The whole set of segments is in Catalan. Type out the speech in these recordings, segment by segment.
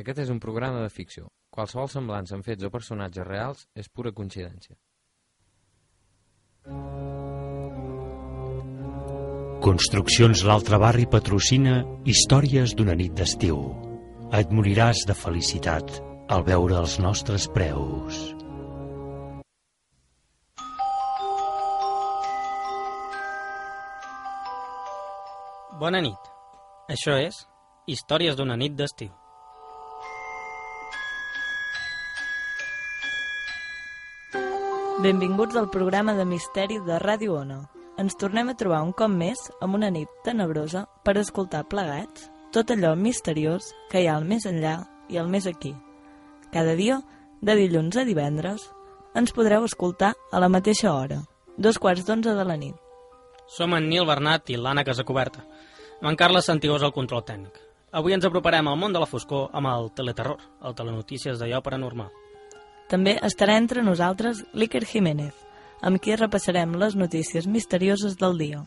Aquest és un programa de ficció. Qualsevol semblança amb fets o personatges reals és pura coincidència. Construccions L'Altre Barri patrocina Històries d'una nit d'estiu. Et moriràs de felicitat al veure els nostres preus. Bona nit. Això és Històries d'una nit d'estiu. Benvinguts al programa de misteri de Ràdio Ona. Ens tornem a trobar un cop més amb una nit tenebrosa per escoltar plegats tot allò misteriós que hi ha al més enllà i al més aquí. Cada dia, de dilluns a divendres, ens podreu escoltar a la mateixa hora, dos quarts d'onze de la nit. Som en Nil Bernat i l'Anna Casacoberta. Amb en Carles Santigós al control tècnic. Avui ens aproparem al món de la foscor amb el teleterror, el telenotícies d'allò paranormal. També estarà entre nosaltres l'Iker Jiménez, amb qui repassarem les notícies misterioses del dia.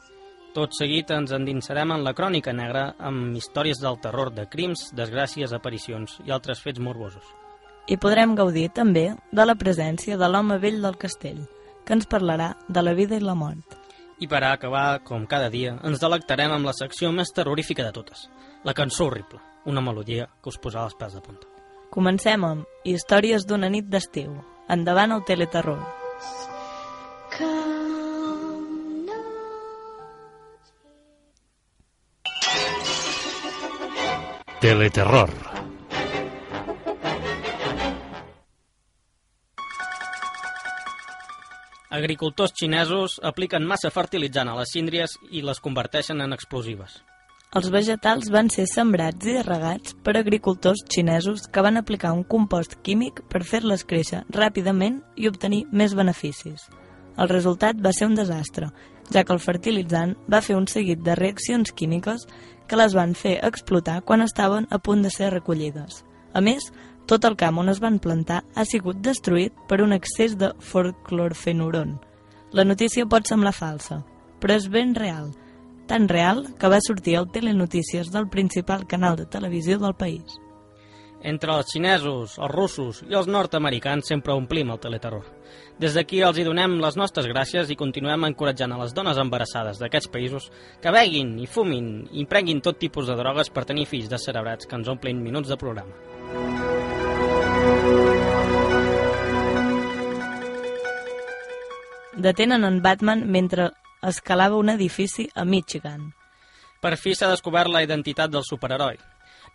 Tot seguit ens endinsarem en la crònica negra amb històries del terror de crims, desgràcies, aparicions i altres fets morbosos. I podrem gaudir també de la presència de l'home vell del castell, que ens parlarà de la vida i la mort. I per acabar, com cada dia, ens delectarem amb la secció més terrorífica de totes, la cançó horrible, una melodia que us posarà els pèls de punta. Comencem amb Històries d'una nit d'estiu. Endavant el teleterror. Teleterror. Agricultors xinesos apliquen massa fertilitzant a les síndries i les converteixen en explosives. Els vegetals van ser sembrats i regats per agricultors xinesos que van aplicar un compost químic per fer-les créixer ràpidament i obtenir més beneficis. El resultat va ser un desastre, ja que el fertilitzant va fer un seguit de reaccions químiques que les van fer explotar quan estaven a punt de ser recollides. A més, tot el camp on es van plantar ha sigut destruït per un excés de forclorfenuron. La notícia pot semblar falsa, però és ben real, tan real que va sortir al telenotícies del principal canal de televisió del país. Entre els xinesos, els russos i els nord-americans sempre omplim el teleterror. Des d'aquí els hi donem les nostres gràcies i continuem encoratjant a les dones embarassades d'aquests països que beguin i fumin i prenguin tot tipus de drogues per tenir fills descerebrats que ens omplin minuts de programa. Detenen en Batman mentre escalava un edifici a Michigan. Per fi s'ha descobert la identitat del superheroi.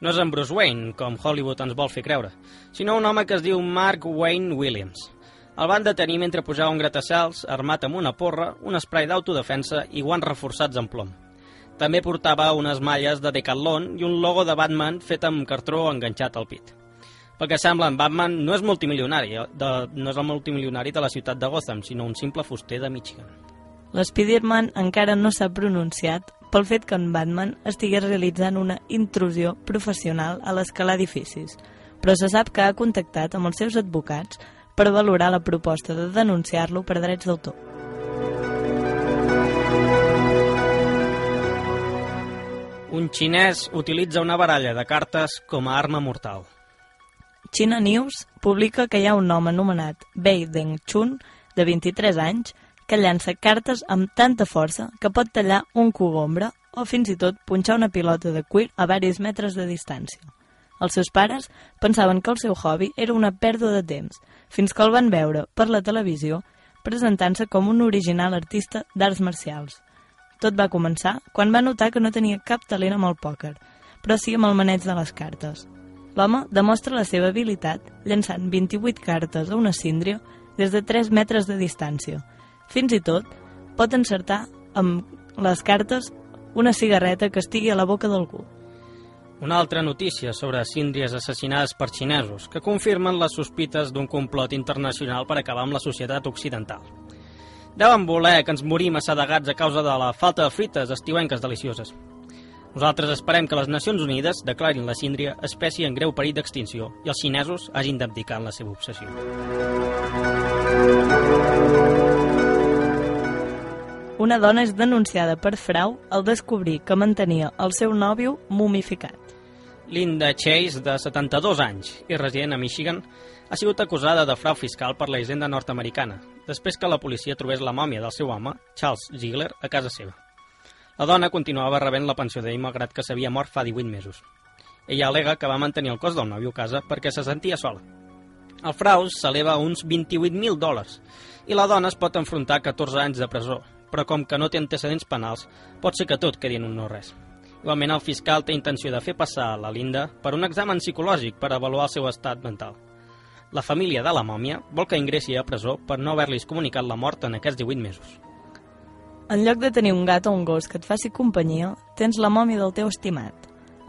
No és en Bruce Wayne, com Hollywood ens vol fer creure, sinó un home que es diu Mark Wayne Williams. El van detenir mentre pujava un gratacels armat amb una porra, un spray d'autodefensa i guants reforçats amb plom. També portava unes malles de Decathlon i un logo de Batman fet amb cartró enganxat al pit. Pel que sembla, en Batman no és multimilionari, de, no és el multimilionari de la ciutat de Gotham, sinó un simple fuster de Michigan. L'Spiderman encara no s'ha pronunciat pel fet que en Batman estigués realitzant una intrusió professional a l'escalar edificis, però se sap que ha contactat amb els seus advocats per valorar la proposta de denunciar-lo per drets d'autor. Un xinès utilitza una baralla de cartes com a arma mortal. China News publica que hi ha un home anomenat Bei Deng Chun, de 23 anys, que llança cartes amb tanta força que pot tallar un cogombre o fins i tot punxar una pilota de cuir a varis metres de distància. Els seus pares pensaven que el seu hobby era una pèrdua de temps, fins que el van veure per la televisió presentant-se com un original artista d'arts marcials. Tot va començar quan va notar que no tenia cap talent amb el pòquer, però sí amb el maneig de les cartes. L'home demostra la seva habilitat llançant 28 cartes a una síndria des de 3 metres de distància. Fins i tot pot encertar amb les cartes una cigarreta que estigui a la boca d'algú. Una altra notícia sobre síndries assassinades per xinesos que confirmen les sospites d'un complot internacional per acabar amb la societat occidental. Deuen voler que ens morim assedegats a causa de la falta de frites estiuenques delicioses. Nosaltres esperem que les Nacions Unides declarin la síndria espècie en greu perill d'extinció i els xinesos hagin d'abdicar en la seva obsessió. Una dona és denunciada per frau al descobrir que mantenia el seu nòvio mumificat. Linda Chase, de 72 anys i resident a Michigan, ha sigut acusada de frau fiscal per la hisenda nord-americana, després que la policia trobés la mòmia del seu home, Charles Ziegler, a casa seva. La dona continuava rebent la pensió d'ell malgrat que s'havia mort fa 18 mesos. Ella alega que va mantenir el cos del nòvio a casa perquè se sentia sola. El frau s'eleva a uns 28.000 dòlars i la dona es pot enfrontar a 14 anys de presó, però com que no té antecedents penals, pot ser que tot quedi en un no-res. Igualment, el fiscal té intenció de fer passar la Linda per un examen psicològic per avaluar el seu estat mental. La família de la mòmia vol que ingressi a presó per no haver-los comunicat la mort en aquests 18 mesos. En lloc de tenir un gat o un gos que et faci companyia, tens la mòmia del teu estimat.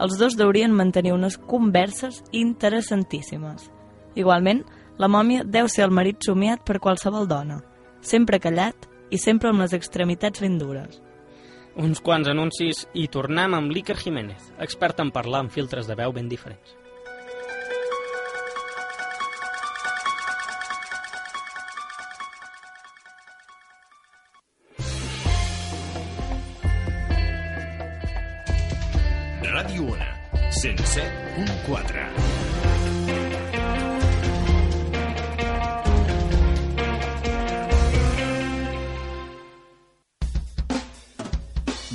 Els dos deurien mantenir unes converses interessantíssimes. Igualment, la mòmia deu ser el marit somiat per qualsevol dona, sempre callat i sempre amb les extremitats ben dures. Uns quants anuncis i tornem amb l'Iker Jiménez, expert en parlar amb filtres de veu ben diferents.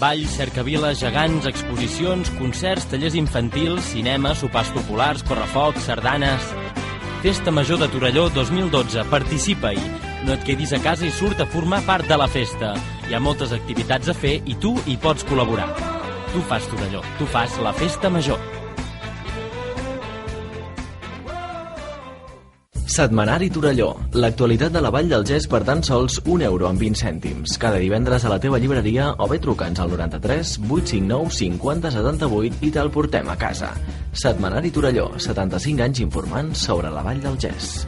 Balls, cercaviles, gegants, exposicions, concerts, tallers infantils, cinema, sopars populars, correfocs, sardanes... Festa Major de Torelló 2012. Participa-hi. No et quedis a casa i surt a formar part de la festa. Hi ha moltes activitats a fer i tu hi pots col·laborar. Tu fas Torelló. Tu fas la Festa Major. Setmanari Torelló. L'actualitat de la Vall del Gès per tan sols 1 euro amb 20 cèntims. Cada divendres a la teva llibreria o bé truca'ns al 93 859 50 78 i te'l portem a casa. Setmanari Torelló. 75 anys informant sobre la Vall del Gès.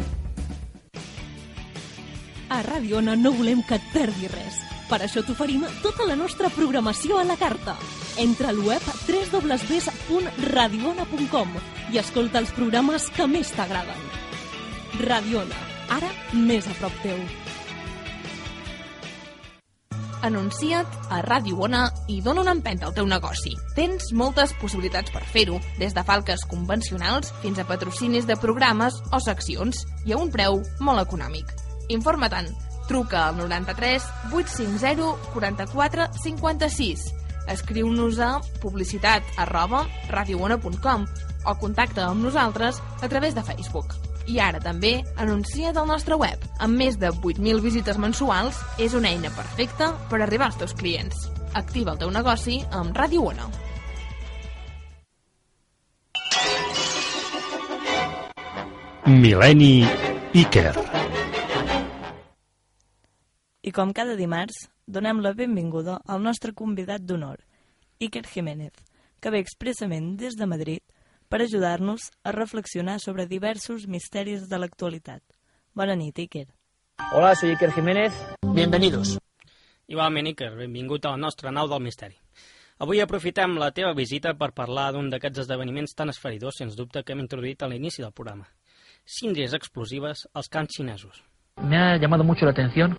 A Ràdio Ona no volem que et perdi res. Per això t'oferim tota la nostra programació a la carta. Entra al web www.radioona.com i escolta els programes que més t'agraden. Ràdio Ona, ara més a prop teu. Anuncia't a Ràdio Ona i dona una empenta al teu negoci. Tens moltes possibilitats per fer-ho, des de falques convencionals fins a patrocinis de programes o seccions, i a un preu molt econòmic. Informa-te'n. Truca al 93 850 44 56. Escriu-nos a publicitat arroba o contacta amb nosaltres a través de Facebook. I ara també anuncia't al nostre web. Amb més de 8.000 visites mensuals, és una eina perfecta per arribar als teus clients. Activa el teu negoci amb Ràdio Ona. Mil·lenni Iker. I com cada dimarts, donem la benvinguda al nostre convidat d'honor, Iker Jiménez, que ve expressament des de Madrid per ajudar-nos a reflexionar sobre diversos misteris de l'actualitat. Bona nit, Iker. Hola, soy Iker Jiménez. Bienvenidos. Igualment, Iker, benvingut a la nostra nau del misteri. Avui aprofitem la teva visita per parlar d'un d'aquests esdeveniments tan esferidors, sens dubte, que hem introduït a l'inici del programa. Síndries explosives als camps xinesos. Me ha llamado mucho la atención.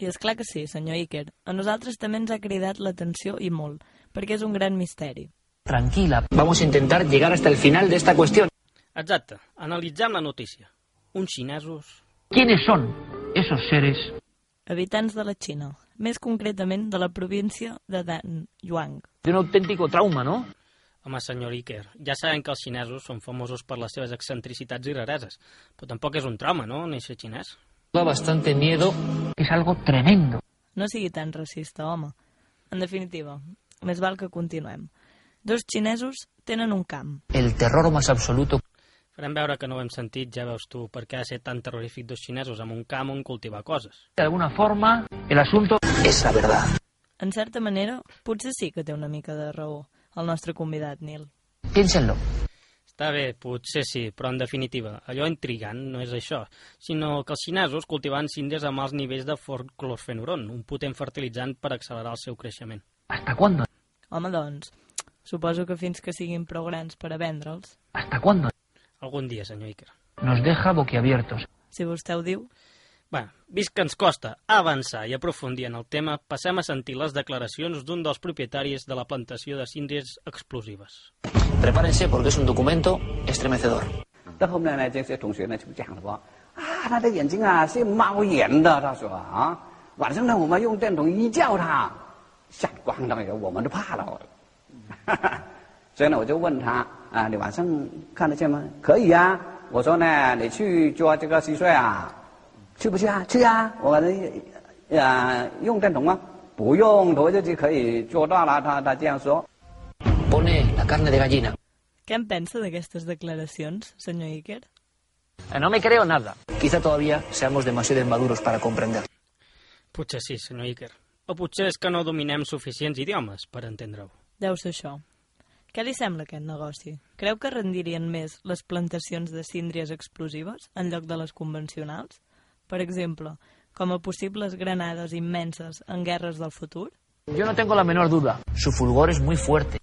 I és clar que sí, senyor Iker. A nosaltres també ens ha cridat l'atenció i molt, perquè és un gran misteri. Tranquila, vamos a intentar llegar hasta el final de esta cuestión. Exacte, analitzem la notícia. Uns xinesos... ¿Quiénes son esos seres? Habitants de la Xina, més concretament de la província de Danyuan. De un auténtico trauma, ¿no? Home, senyor Iker, ja sabem que els xinesos són famosos per les seves excentricitats i rareses, però tampoc és un trauma, no?, néixer xinès. Da bastante miedo. Es algo tremendo. No sigui tan racista, home. En definitiva, més val que continuem. Dos xinesos tenen un camp. El terror más absoluto. Farem veure que no ho hem sentit, ja veus tu, per què ha de ser tan terrorífic dos xinesos amb un camp on cultivar coses. De alguna forma, el asunto es la verdad. En certa manera, potser sí que té una mica de raó, el nostre convidat, Nil. Piénsenlo. Està bé, potser sí, però en definitiva, allò intrigant no és això, sinó que els xinesos cultivaven síndries amb alts nivells de clorfenuron, un potent fertilitzant per accelerar el seu creixement. ¿Hasta cuándo? Home, doncs, suposo que fins que siguin prou grans per a vendre'ls. ¿Hasta cuándo? Algun dia, senyor Iker. Nos deja boquiabiertos. Si vostè ho diu. Bé, vist que ens costa avançar i aprofundir en el tema, passem a sentir les declaracions d'un dels propietaris de la plantació de síndries explosives. Prepárense porque es un documento estremecedor. 到后面呢，这些同学呢就讲了说，啊，他的眼睛啊是冒烟的，他说啊，晚上呢我们用电筒一照他，闪光的，我们都怕了。 所以呢，我就问他啊，你晚上看得见吗？可以啊。我说呢，你去捉这个蟋蟀啊，去不去啊？去啊！我们啊用电筒吗？不用，我就就可以捉到了。他他这样说。 Pone la carne de gallina. Què en pensa d'aquestes declaracions, senyor Iker? Eh, No me creo nada. Quizá todavía seamos demasiado inmaduros para comprender. Potser sí, senyor Iker. O potser és que no dominem suficients idiomes per entendre-ho. Deu ser això. Què li sembla aquest negoci? Creu que rendirien més les plantacions de síndries explosives en lloc de les convencionals? Per exemple, com a possibles granades immenses en guerres del futur? Yo no tengo la menor duda. Su fulgor es muy fuerte.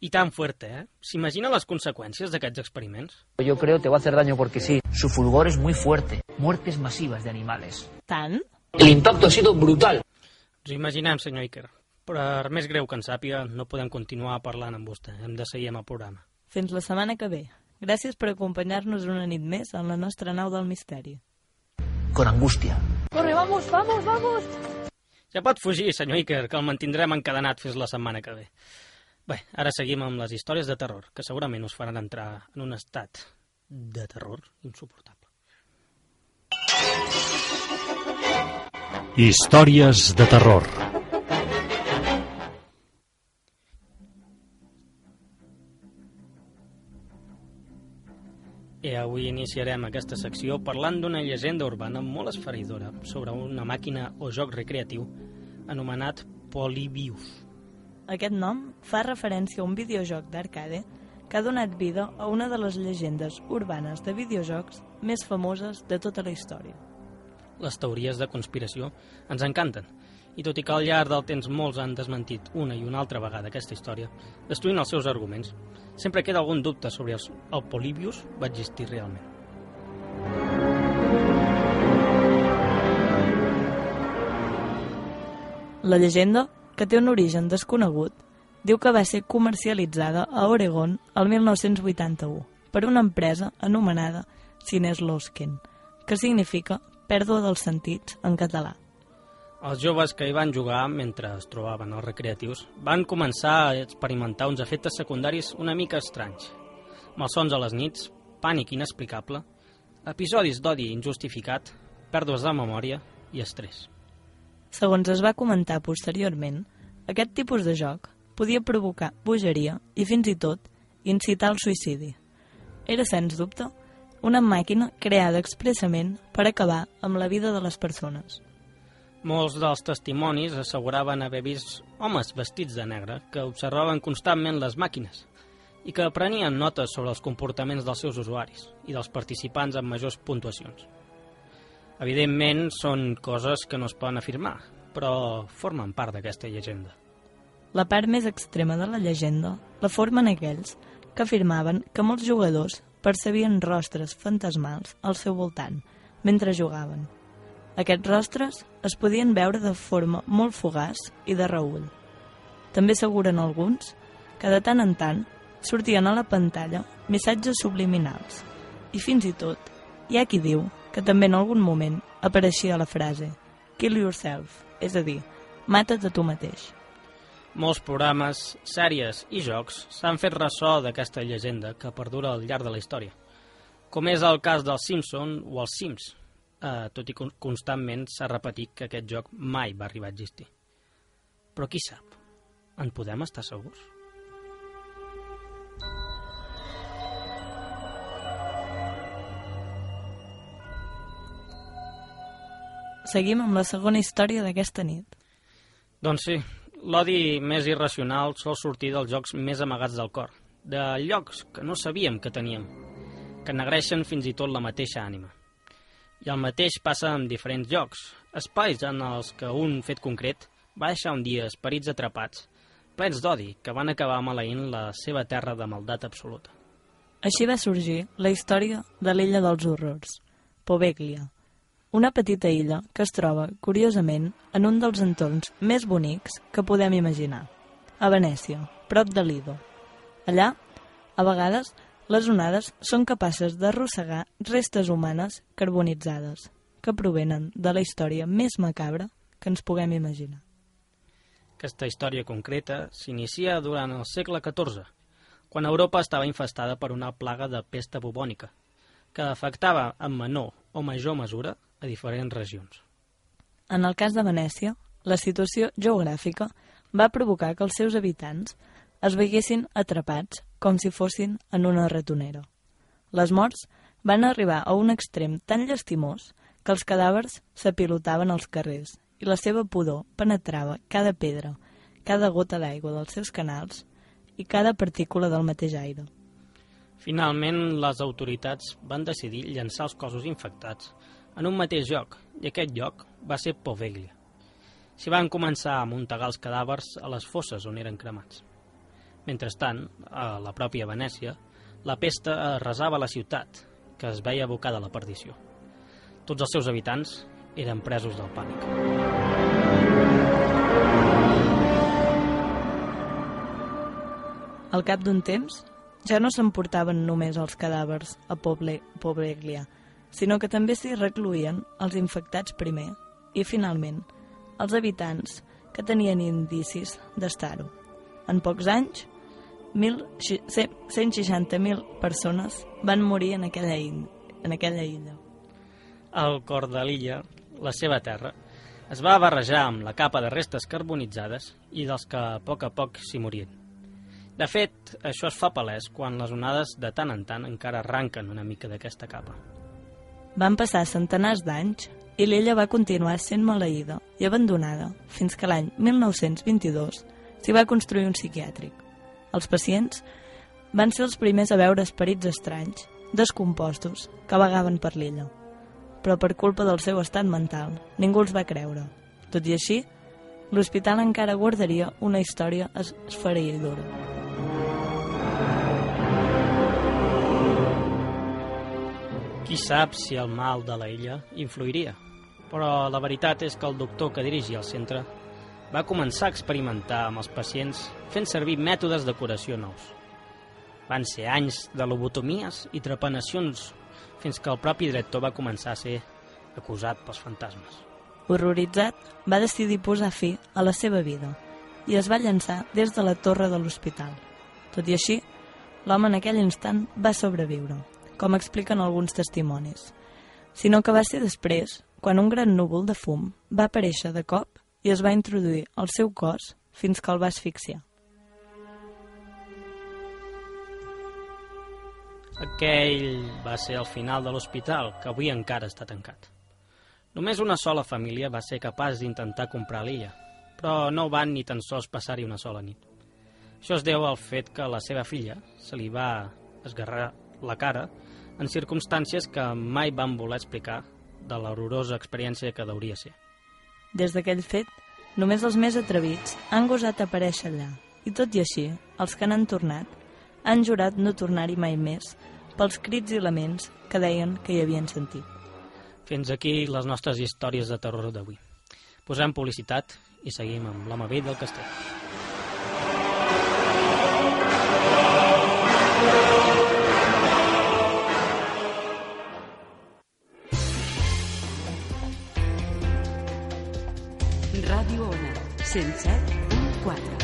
I tan fuerte, eh? S'imagina les conseqüències d'aquests experiments? Yo creo te va a hacer daño porque sí. Su fulgor es muy fuerte. Muertes masivas de animales. Tant? El impacto ha sido brutal. Ens ho imaginem, senyor Iker. Per més greu que en sàpiga, no podem continuar parlant amb vostè. Hem de seguir amb el programa. Fins la setmana que ve. Gràcies per acompanyar-nos una nit més en la nostra nau del misteri. Con angustia. Corre, vamos, vamos, vamos. Ja pot fugir, senyor Iker, que el mantindrem encadenat fins la setmana que ve. Bé, ara seguim amb les històries de terror, que segurament us faran entrar en un estat de terror insuportable. Històries de terror. I avui iniciarem aquesta secció parlant d'una llegenda urbana molt esferidora sobre una màquina o joc recreatiu anomenat Polybius. Aquest nom fa referència a un videojoc d'arcade que ha donat vida a una de les llegendes urbanes de videojocs més famoses de tota la història. Les teories de conspiració ens encanten, i tot i que al llarg del temps molts han desmentit una i una altra vegada aquesta història, destruint els seus arguments, sempre queda algun dubte sobre el, el Polybius va existir realment. La llegenda, que té un origen desconegut, diu que va ser comercialitzada a Oregon el 1981 per una empresa anomenada Cines Losken, que significa pèrdua dels sentits en català. Els joves que hi van jugar mentre es trobaven als recreatius van començar a experimentar uns efectes secundaris una mica estranys. Malsons a les nits, pànic inexplicable, episodis d'odi injustificat, pèrdues de memòria i estrès. Segons es va comentar posteriorment, aquest tipus de joc podia provocar bogeria i fins i tot incitar al suïcidi. Era, sens dubte, una màquina creada expressament per acabar amb la vida de les persones. Molts dels testimonis asseguraven haver vist homes vestits de negre que observaven constantment les màquines i que prenien notes sobre els comportaments dels seus usuaris i dels participants amb majors puntuacions. Evidentment, són coses que no es poden afirmar, però formen part d'aquesta llegenda. La part més extrema de la llegenda la formen aquells que afirmaven que molts jugadors percebien rostres fantasmals al seu voltant mentre jugaven. Aquests rostres es podien veure de forma molt fugaç i de reull. També asseguren alguns que de tant en tant sortien a la pantalla missatges subliminals i fins i tot hi ha qui diu que també en algun moment apareixia la frase Kill yourself, és a dir, mata't a tu mateix. Molts programes, sèries i jocs s'han fet ressò d'aquesta llegenda que perdura al llarg de la història, com és el cas dels Simpson o els Sims, eh, tot i que constantment s'ha repetit que aquest joc mai va arribar a existir. Però qui sap? En podem estar segurs? Seguim amb la segona història d'aquesta nit. Doncs sí, l'odi més irracional sol sortir dels jocs més amagats del cor, de llocs que no sabíem que teníem, que negreixen fins i tot la mateixa ànima. I el mateix passa amb diferents jocs, espais en els que un fet concret va deixar un dia esperits atrapats, plens d'odi, que van acabar maleint la seva terra de maldat absoluta. Així va sorgir la història de l'illa dels horrors, Poveglia, una petita illa que es troba, curiosament, en un dels entorns més bonics que podem imaginar, a Venècia, prop de Lido. Allà, a vegades, les onades són capaces d'arrossegar restes humanes carbonitzades, que provenen de la història més macabra que ens puguem imaginar. Aquesta història concreta s'inicia durant el segle XIV, quan Europa estava infestada per una plaga de pesta bubònica, que afectava en menor o major mesura a diferents regions. En el cas de Venècia, la situació geogràfica va provocar que els seus habitants es veiessin atrapats com si fossin en una ratonera. Les morts van arribar a un extrem tan llastimós que els cadàvers s'apilotaven als carrers i la seva pudor penetrava cada pedra, cada gota d'aigua dels seus canals i cada partícula del mateix aire. Finalment, les autoritats van decidir llançar els cossos infectats en un mateix lloc, i aquest lloc va ser Poveglia. S'hi van començar a muntegar els cadàvers a les fosses on eren cremats. Mentrestant, a la pròpia Venècia, la pesta arrasava la ciutat, que es veia abocada a la perdició. Tots els seus habitants eren presos del pànic. Al cap d'un temps, ja no s'emportaven només els cadàvers a Poble, Pobreglia, sinó que també s'hi recluïen els infectats primer i, finalment, els habitants que tenien indicis d'estar-ho. En pocs anys, 160.000 persones van morir en aquella, en aquella illa. Al cor de l'illa, la seva terra, es va barrejar amb la capa de restes carbonitzades i dels que a poc a poc s'hi morien. De fet, això es fa palès quan les onades de tant en tant encara arranquen una mica d'aquesta capa. Van passar centenars d'anys i l'illa va continuar sent maleïda i abandonada fins que l'any 1922 s'hi va construir un psiquiàtric. Els pacients van ser els primers a veure esperits estranys, descompostos, que vagaven per l'illa. Però per culpa del seu estat mental, ningú els va creure. Tot i així, l'hospital encara guardaria una història esfereïdora. Qui sap si el mal de la illa influiria, però la veritat és que el doctor que dirigia el centre va començar a experimentar amb els pacients fent servir mètodes de curació nous. Van ser anys de lobotomies i trepanacions fins que el propi director va començar a ser acusat pels fantasmes. Horroritzat, va decidir posar fi a la seva vida i es va llançar des de la torre de l'hospital. Tot i així, l'home en aquell instant va sobreviure, com expliquen alguns testimonis, sinó que va ser després, quan un gran núvol de fum va aparèixer de cop i es va introduir al seu cos fins que el va asfixiar. Aquell va ser el final de l'hospital, que avui encara està tancat. Només una sola família va ser capaç d'intentar comprar l'illa, però no van ni tan sols passar-hi una sola nit. Això es deu al fet que la seva filla se li va esgarrar la cara en circumstàncies que mai van voler explicar de l'horrorosa experiència que deuria ser. Des d'aquell fet, només els més atrevits han gosat aparèixer allà, i tot i així, els que n'han tornat han jurat no tornar-hi mai més pels crits i laments que deien que hi havien sentit. Fins aquí les nostres històries de terror d'avui. Posem publicitat i seguim amb l'home vell del castell. Ona, 107.4.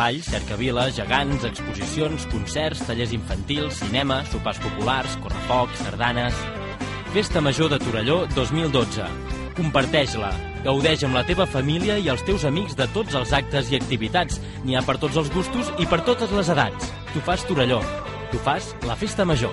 Balls, cercaviles, gegants, exposicions, concerts, tallers infantils, cinema, sopars populars, correfocs, sardanes... Festa Major de Torelló 2012. Comparteix-la. Gaudeix amb la teva família i els teus amics de tots els actes i activitats. N'hi ha per tots els gustos i per totes les edats. Tu fas Torelló. Tu fas la Festa Major.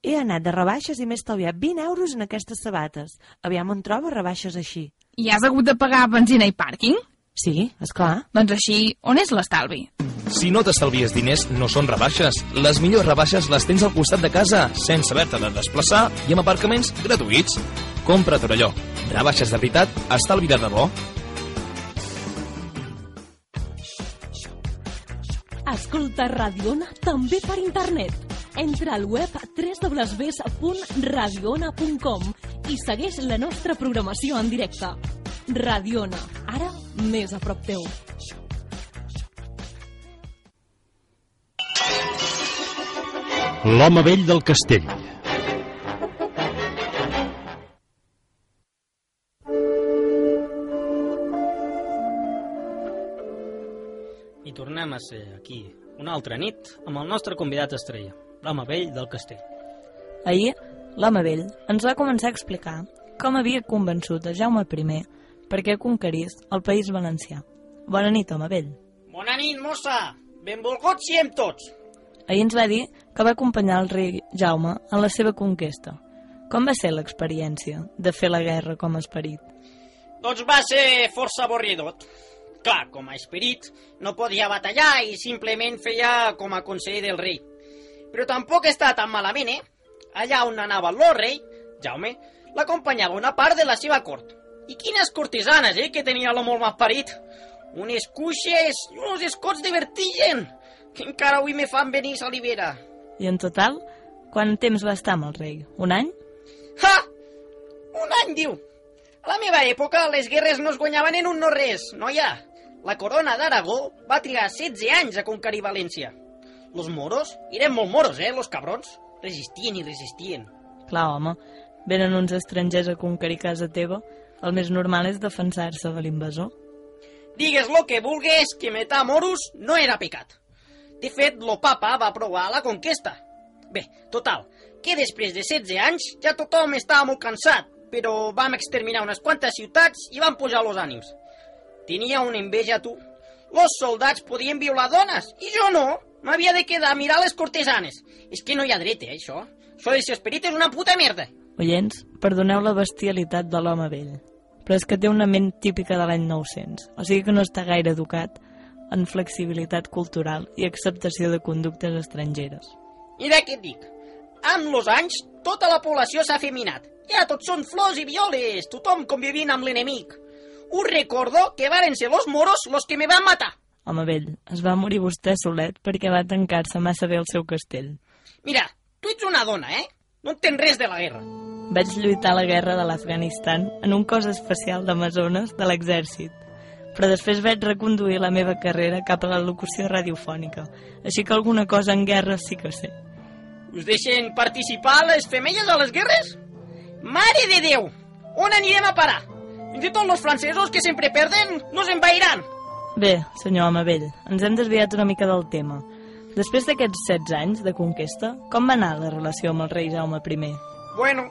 He anat de rebaixes i m'he estalviat 20 euros en aquestes sabates. Aviam on trobo rebaixes així. I has hagut de pagar benzina i pàrquing? Sí, és clar. Doncs així, on és l'estalvi? Si no t'estalvies diners, no són rebaixes. Les millors rebaixes les tens al costat de casa, sense haver-te de desplaçar i amb aparcaments gratuïts. Compra a Torelló. Rebaixes de veritat, estalvi de debò. Escolta Radiona també per internet. Entra al web www.radiona.com i segueix la nostra programació en directe. Radiona, ara més a prop teu. L'home vell del castell. I tornem a ser aquí, una altra nit, amb el nostre convidat estrella, l'home vell del castell. Ahir, l'home vell ens va començar a explicar com havia convençut a Jaume I perquè conquerís el País Valencià. Bona nit, home vell. Bona nit, mossa! Benvolguts siem tots! Ahir ens va dir que va acompanyar el rei Jaume en la seva conquesta. Com va ser l'experiència de fer la guerra com a esperit? Doncs va ser força avorridot. Clar, com a esperit, no podia batallar i simplement feia com a conseller del rei. Però tampoc està tan malament, eh? Allà on anava el rei, Jaume, l'acompanyava una part de la seva cort. I quines cortesanes, eh, que tenia l'home molt esperit. Unes cuixes i uns escots de vertigen, que encara avui me fan venir salivera. I en total, quant temps va estar amb el rei? Un any? Ha! Un any, diu. A la meva època, les guerres no es guanyaven en un no res, noia. La corona d'Aragó va trigar 16 anys a conquerir València. Los moros eren molt moros, eh, los cabrons. Resistien i resistien. Clar, home, venen uns estrangers a conquerir casa teva, el més normal és defensar-se de l'invasor. Digues lo que vulgues, que matar moros no era pecat. De fet, lo papa va aprovar la conquesta. Bé, total, que després de 16 anys ja tothom estava molt cansat, però vam exterminar unes quantes ciutats i van pujar los ànims. Tenia una enveja, tu. Los soldats podien violar dones, i jo no. M'havia de quedar a mirar les cortesanes. És que no hi ha dret, eh, això. Això de ser esperit és una puta merda. Oients, perdoneu la bestialitat de l'home vell, però és que té una ment típica de l'any 900, o sigui que no està gaire educat en flexibilitat cultural i acceptació de conductes estrangeres. Mira què et dic. Amb los anys, tota la població s'ha feminat. Ja tots són flors i violes, tothom convivint amb l'enemic. Us recordo que varen ser los moros los que me van matar. Home vell, es va morir vostè solet perquè va tancar-se massa bé al seu castell. Mira, tu ets una dona, eh? No entens res de la guerra. Vaig lluitar a la guerra de l'Afganistan en un cos especial d'amazones de l'exèrcit, però després vaig reconduir la meva carrera cap a la locució radiofònica, així que alguna cosa en guerra sí que sé. Us deixen participar les femelles a les guerres? Mare de Déu! On anirem a parar? Fins i tot els francesos que sempre perden nos envairan. Bé, senyor home vell, ens hem desviat una mica del tema. Després d'aquests 16 anys de conquesta, com va anar la relació amb el rei Jaume I? Bueno,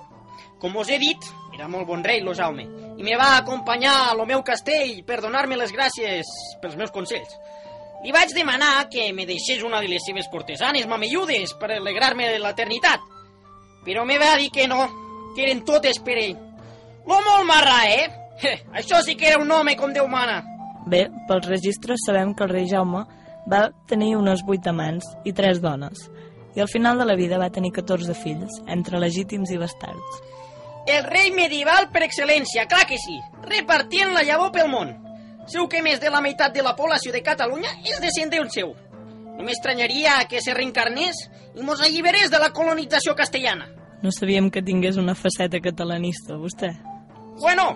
com us he dit, era molt bon rei, lo Jaume, i me va acompanyar a lo meu castell per donar-me les gràcies pels meus consells. Li vaig demanar que me deixés una de les seves cortesanes mamelludes per alegrar-me de l'eternitat, però me va dir que no, que eren totes per ell. Lo molt marrà, eh? Això sí que era un home com Déu mana. Bé, pels registres sabem que el rei Jaume va tenir unes vuit amants i tres dones, i al final de la vida va tenir 14 fills, entre legítims i bastards. El rei medieval per excel·lència, clar que sí, repartient la llavor pel món. Segur que més de la meitat de la població de Catalunya és descendent seu. No m'estranyaria que se reencarnés i mos alliberés de la colonització castellana. No sabíem que tingués una faceta catalanista, vostè. Bueno,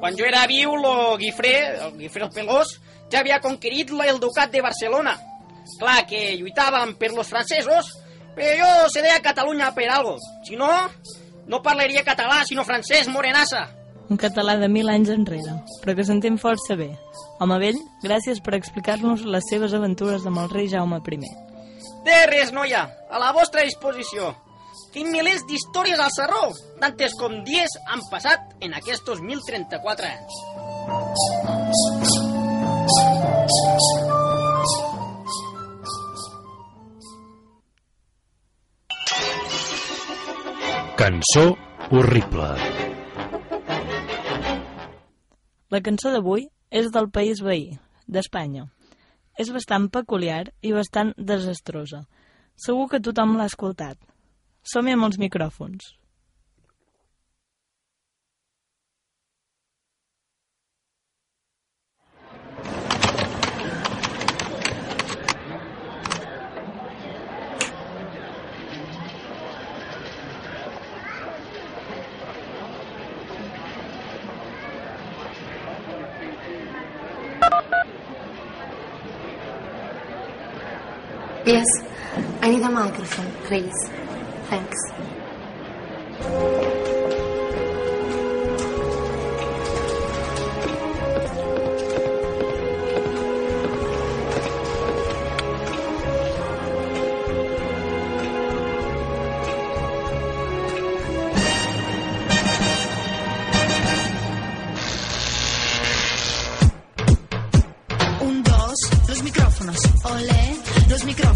quan jo era viu, lo Guifré, el Guifré el Pelós, ja havia conquerit el ducat de Barcelona. Clar que lluitàvem per los francesos, però jo se deia Catalunya per algo. Si no, no parlaria català, sinó francès, morenassa. Un català de mil anys enrere, però que s'entén força bé. Home vell, gràcies per explicar-nos les seves aventures amb el rei Jaume I. De res, noia, a la vostra disposició. Tinc milers d'històries al serró, tantes com dies han passat en aquests 1034 anys. Cançó horrible. La cançó d'avui és del país veí, d'Espanya. És bastant peculiar i bastant desastrosa. Segur que tothom l'ha escoltat. Som-hi amb els micròfons. Yes, I need a microphone, please. Thanks.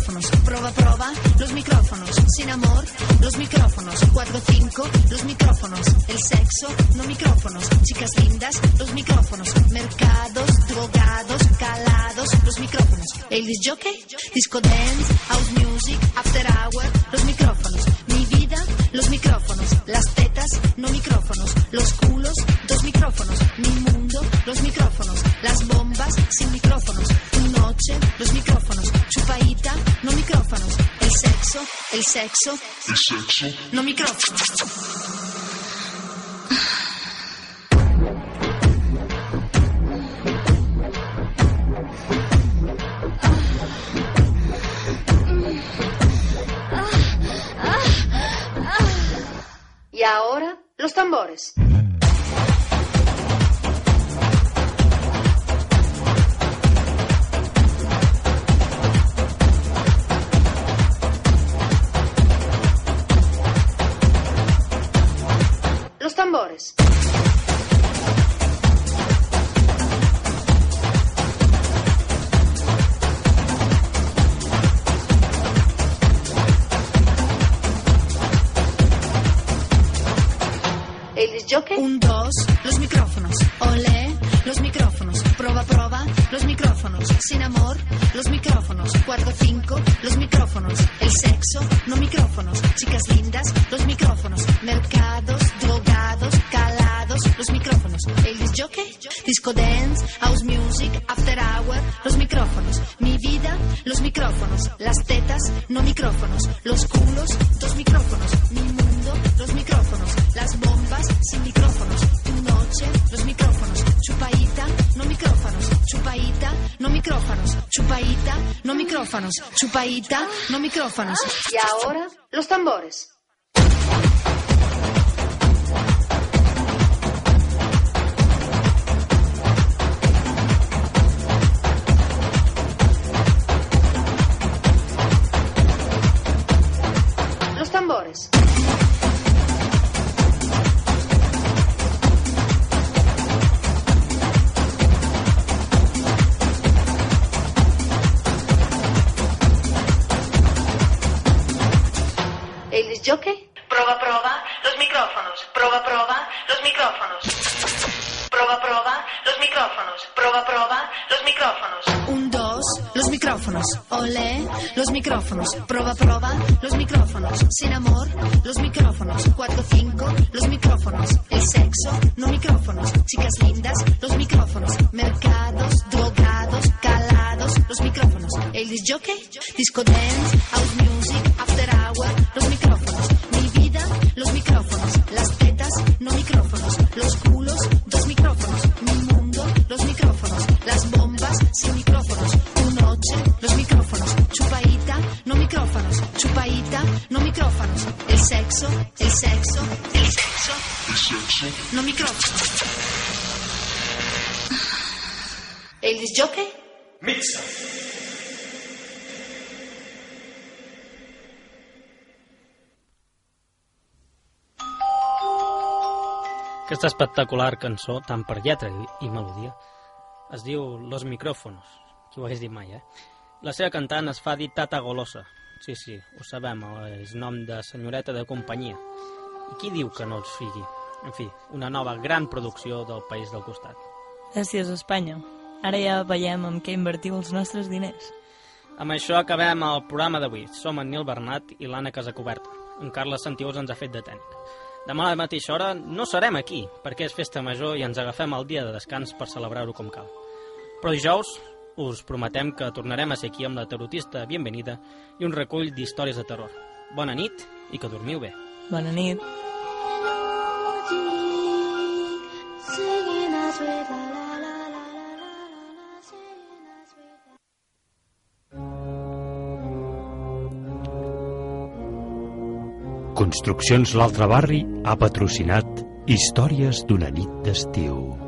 Micrófonos. Proba, proba, los micrófonos. Sin amor, los micrófonos. Cuatro, cinco, los micrófonos. El sexo, no micrófonos. Chicas lindas, los micrófonos. Mercados, drogados, calados, los micrófonos. Ladies jockey, disco dance, house music, after hour, los micrófonos. Mi vida, los micrófonos. Las tetas, no micrófonos. Los culos, dos micrófonos. Mi El sexo, el sexo, el sexo, no micrófonos. Y ahora, los tambores. Chupaita, no micrófonos. Y ahora, los tambores. Micrófonos. Proba, proba, los micrófonos. Sin amor, los micrófonos. Espectacular cançó, tant per lletra i, i melodia, es diu Los Micrófonos. Qui ho hagués dit mai, eh? La seva cantant es fa dir Tata Golosa. Sí, sí, ho sabem, és nom de senyoreta de companyia. I qui diu que no els figui? En fi, una nova gran producció del país del costat. Gràcies, Espanya. Ara ja veiem en què invertiu els nostres diners. Amb això acabem el programa d'avui. Som en Nil Bernat i l'Anna Casacoberta. En Carles Santiós ens ha fet de tècnic. Demà a la mateixa hora no serem aquí, perquè és festa major i ens agafem el dia de descans per celebrar-ho com cal. Però dijous us prometem que tornarem a ser aquí amb la tarotista Bienvenida i un recull d'històries de terror. Bona nit i que dormiu bé. Bona nit. Construccions L'Altre Barri ha patrocinat Històries d'una nit d'estiu.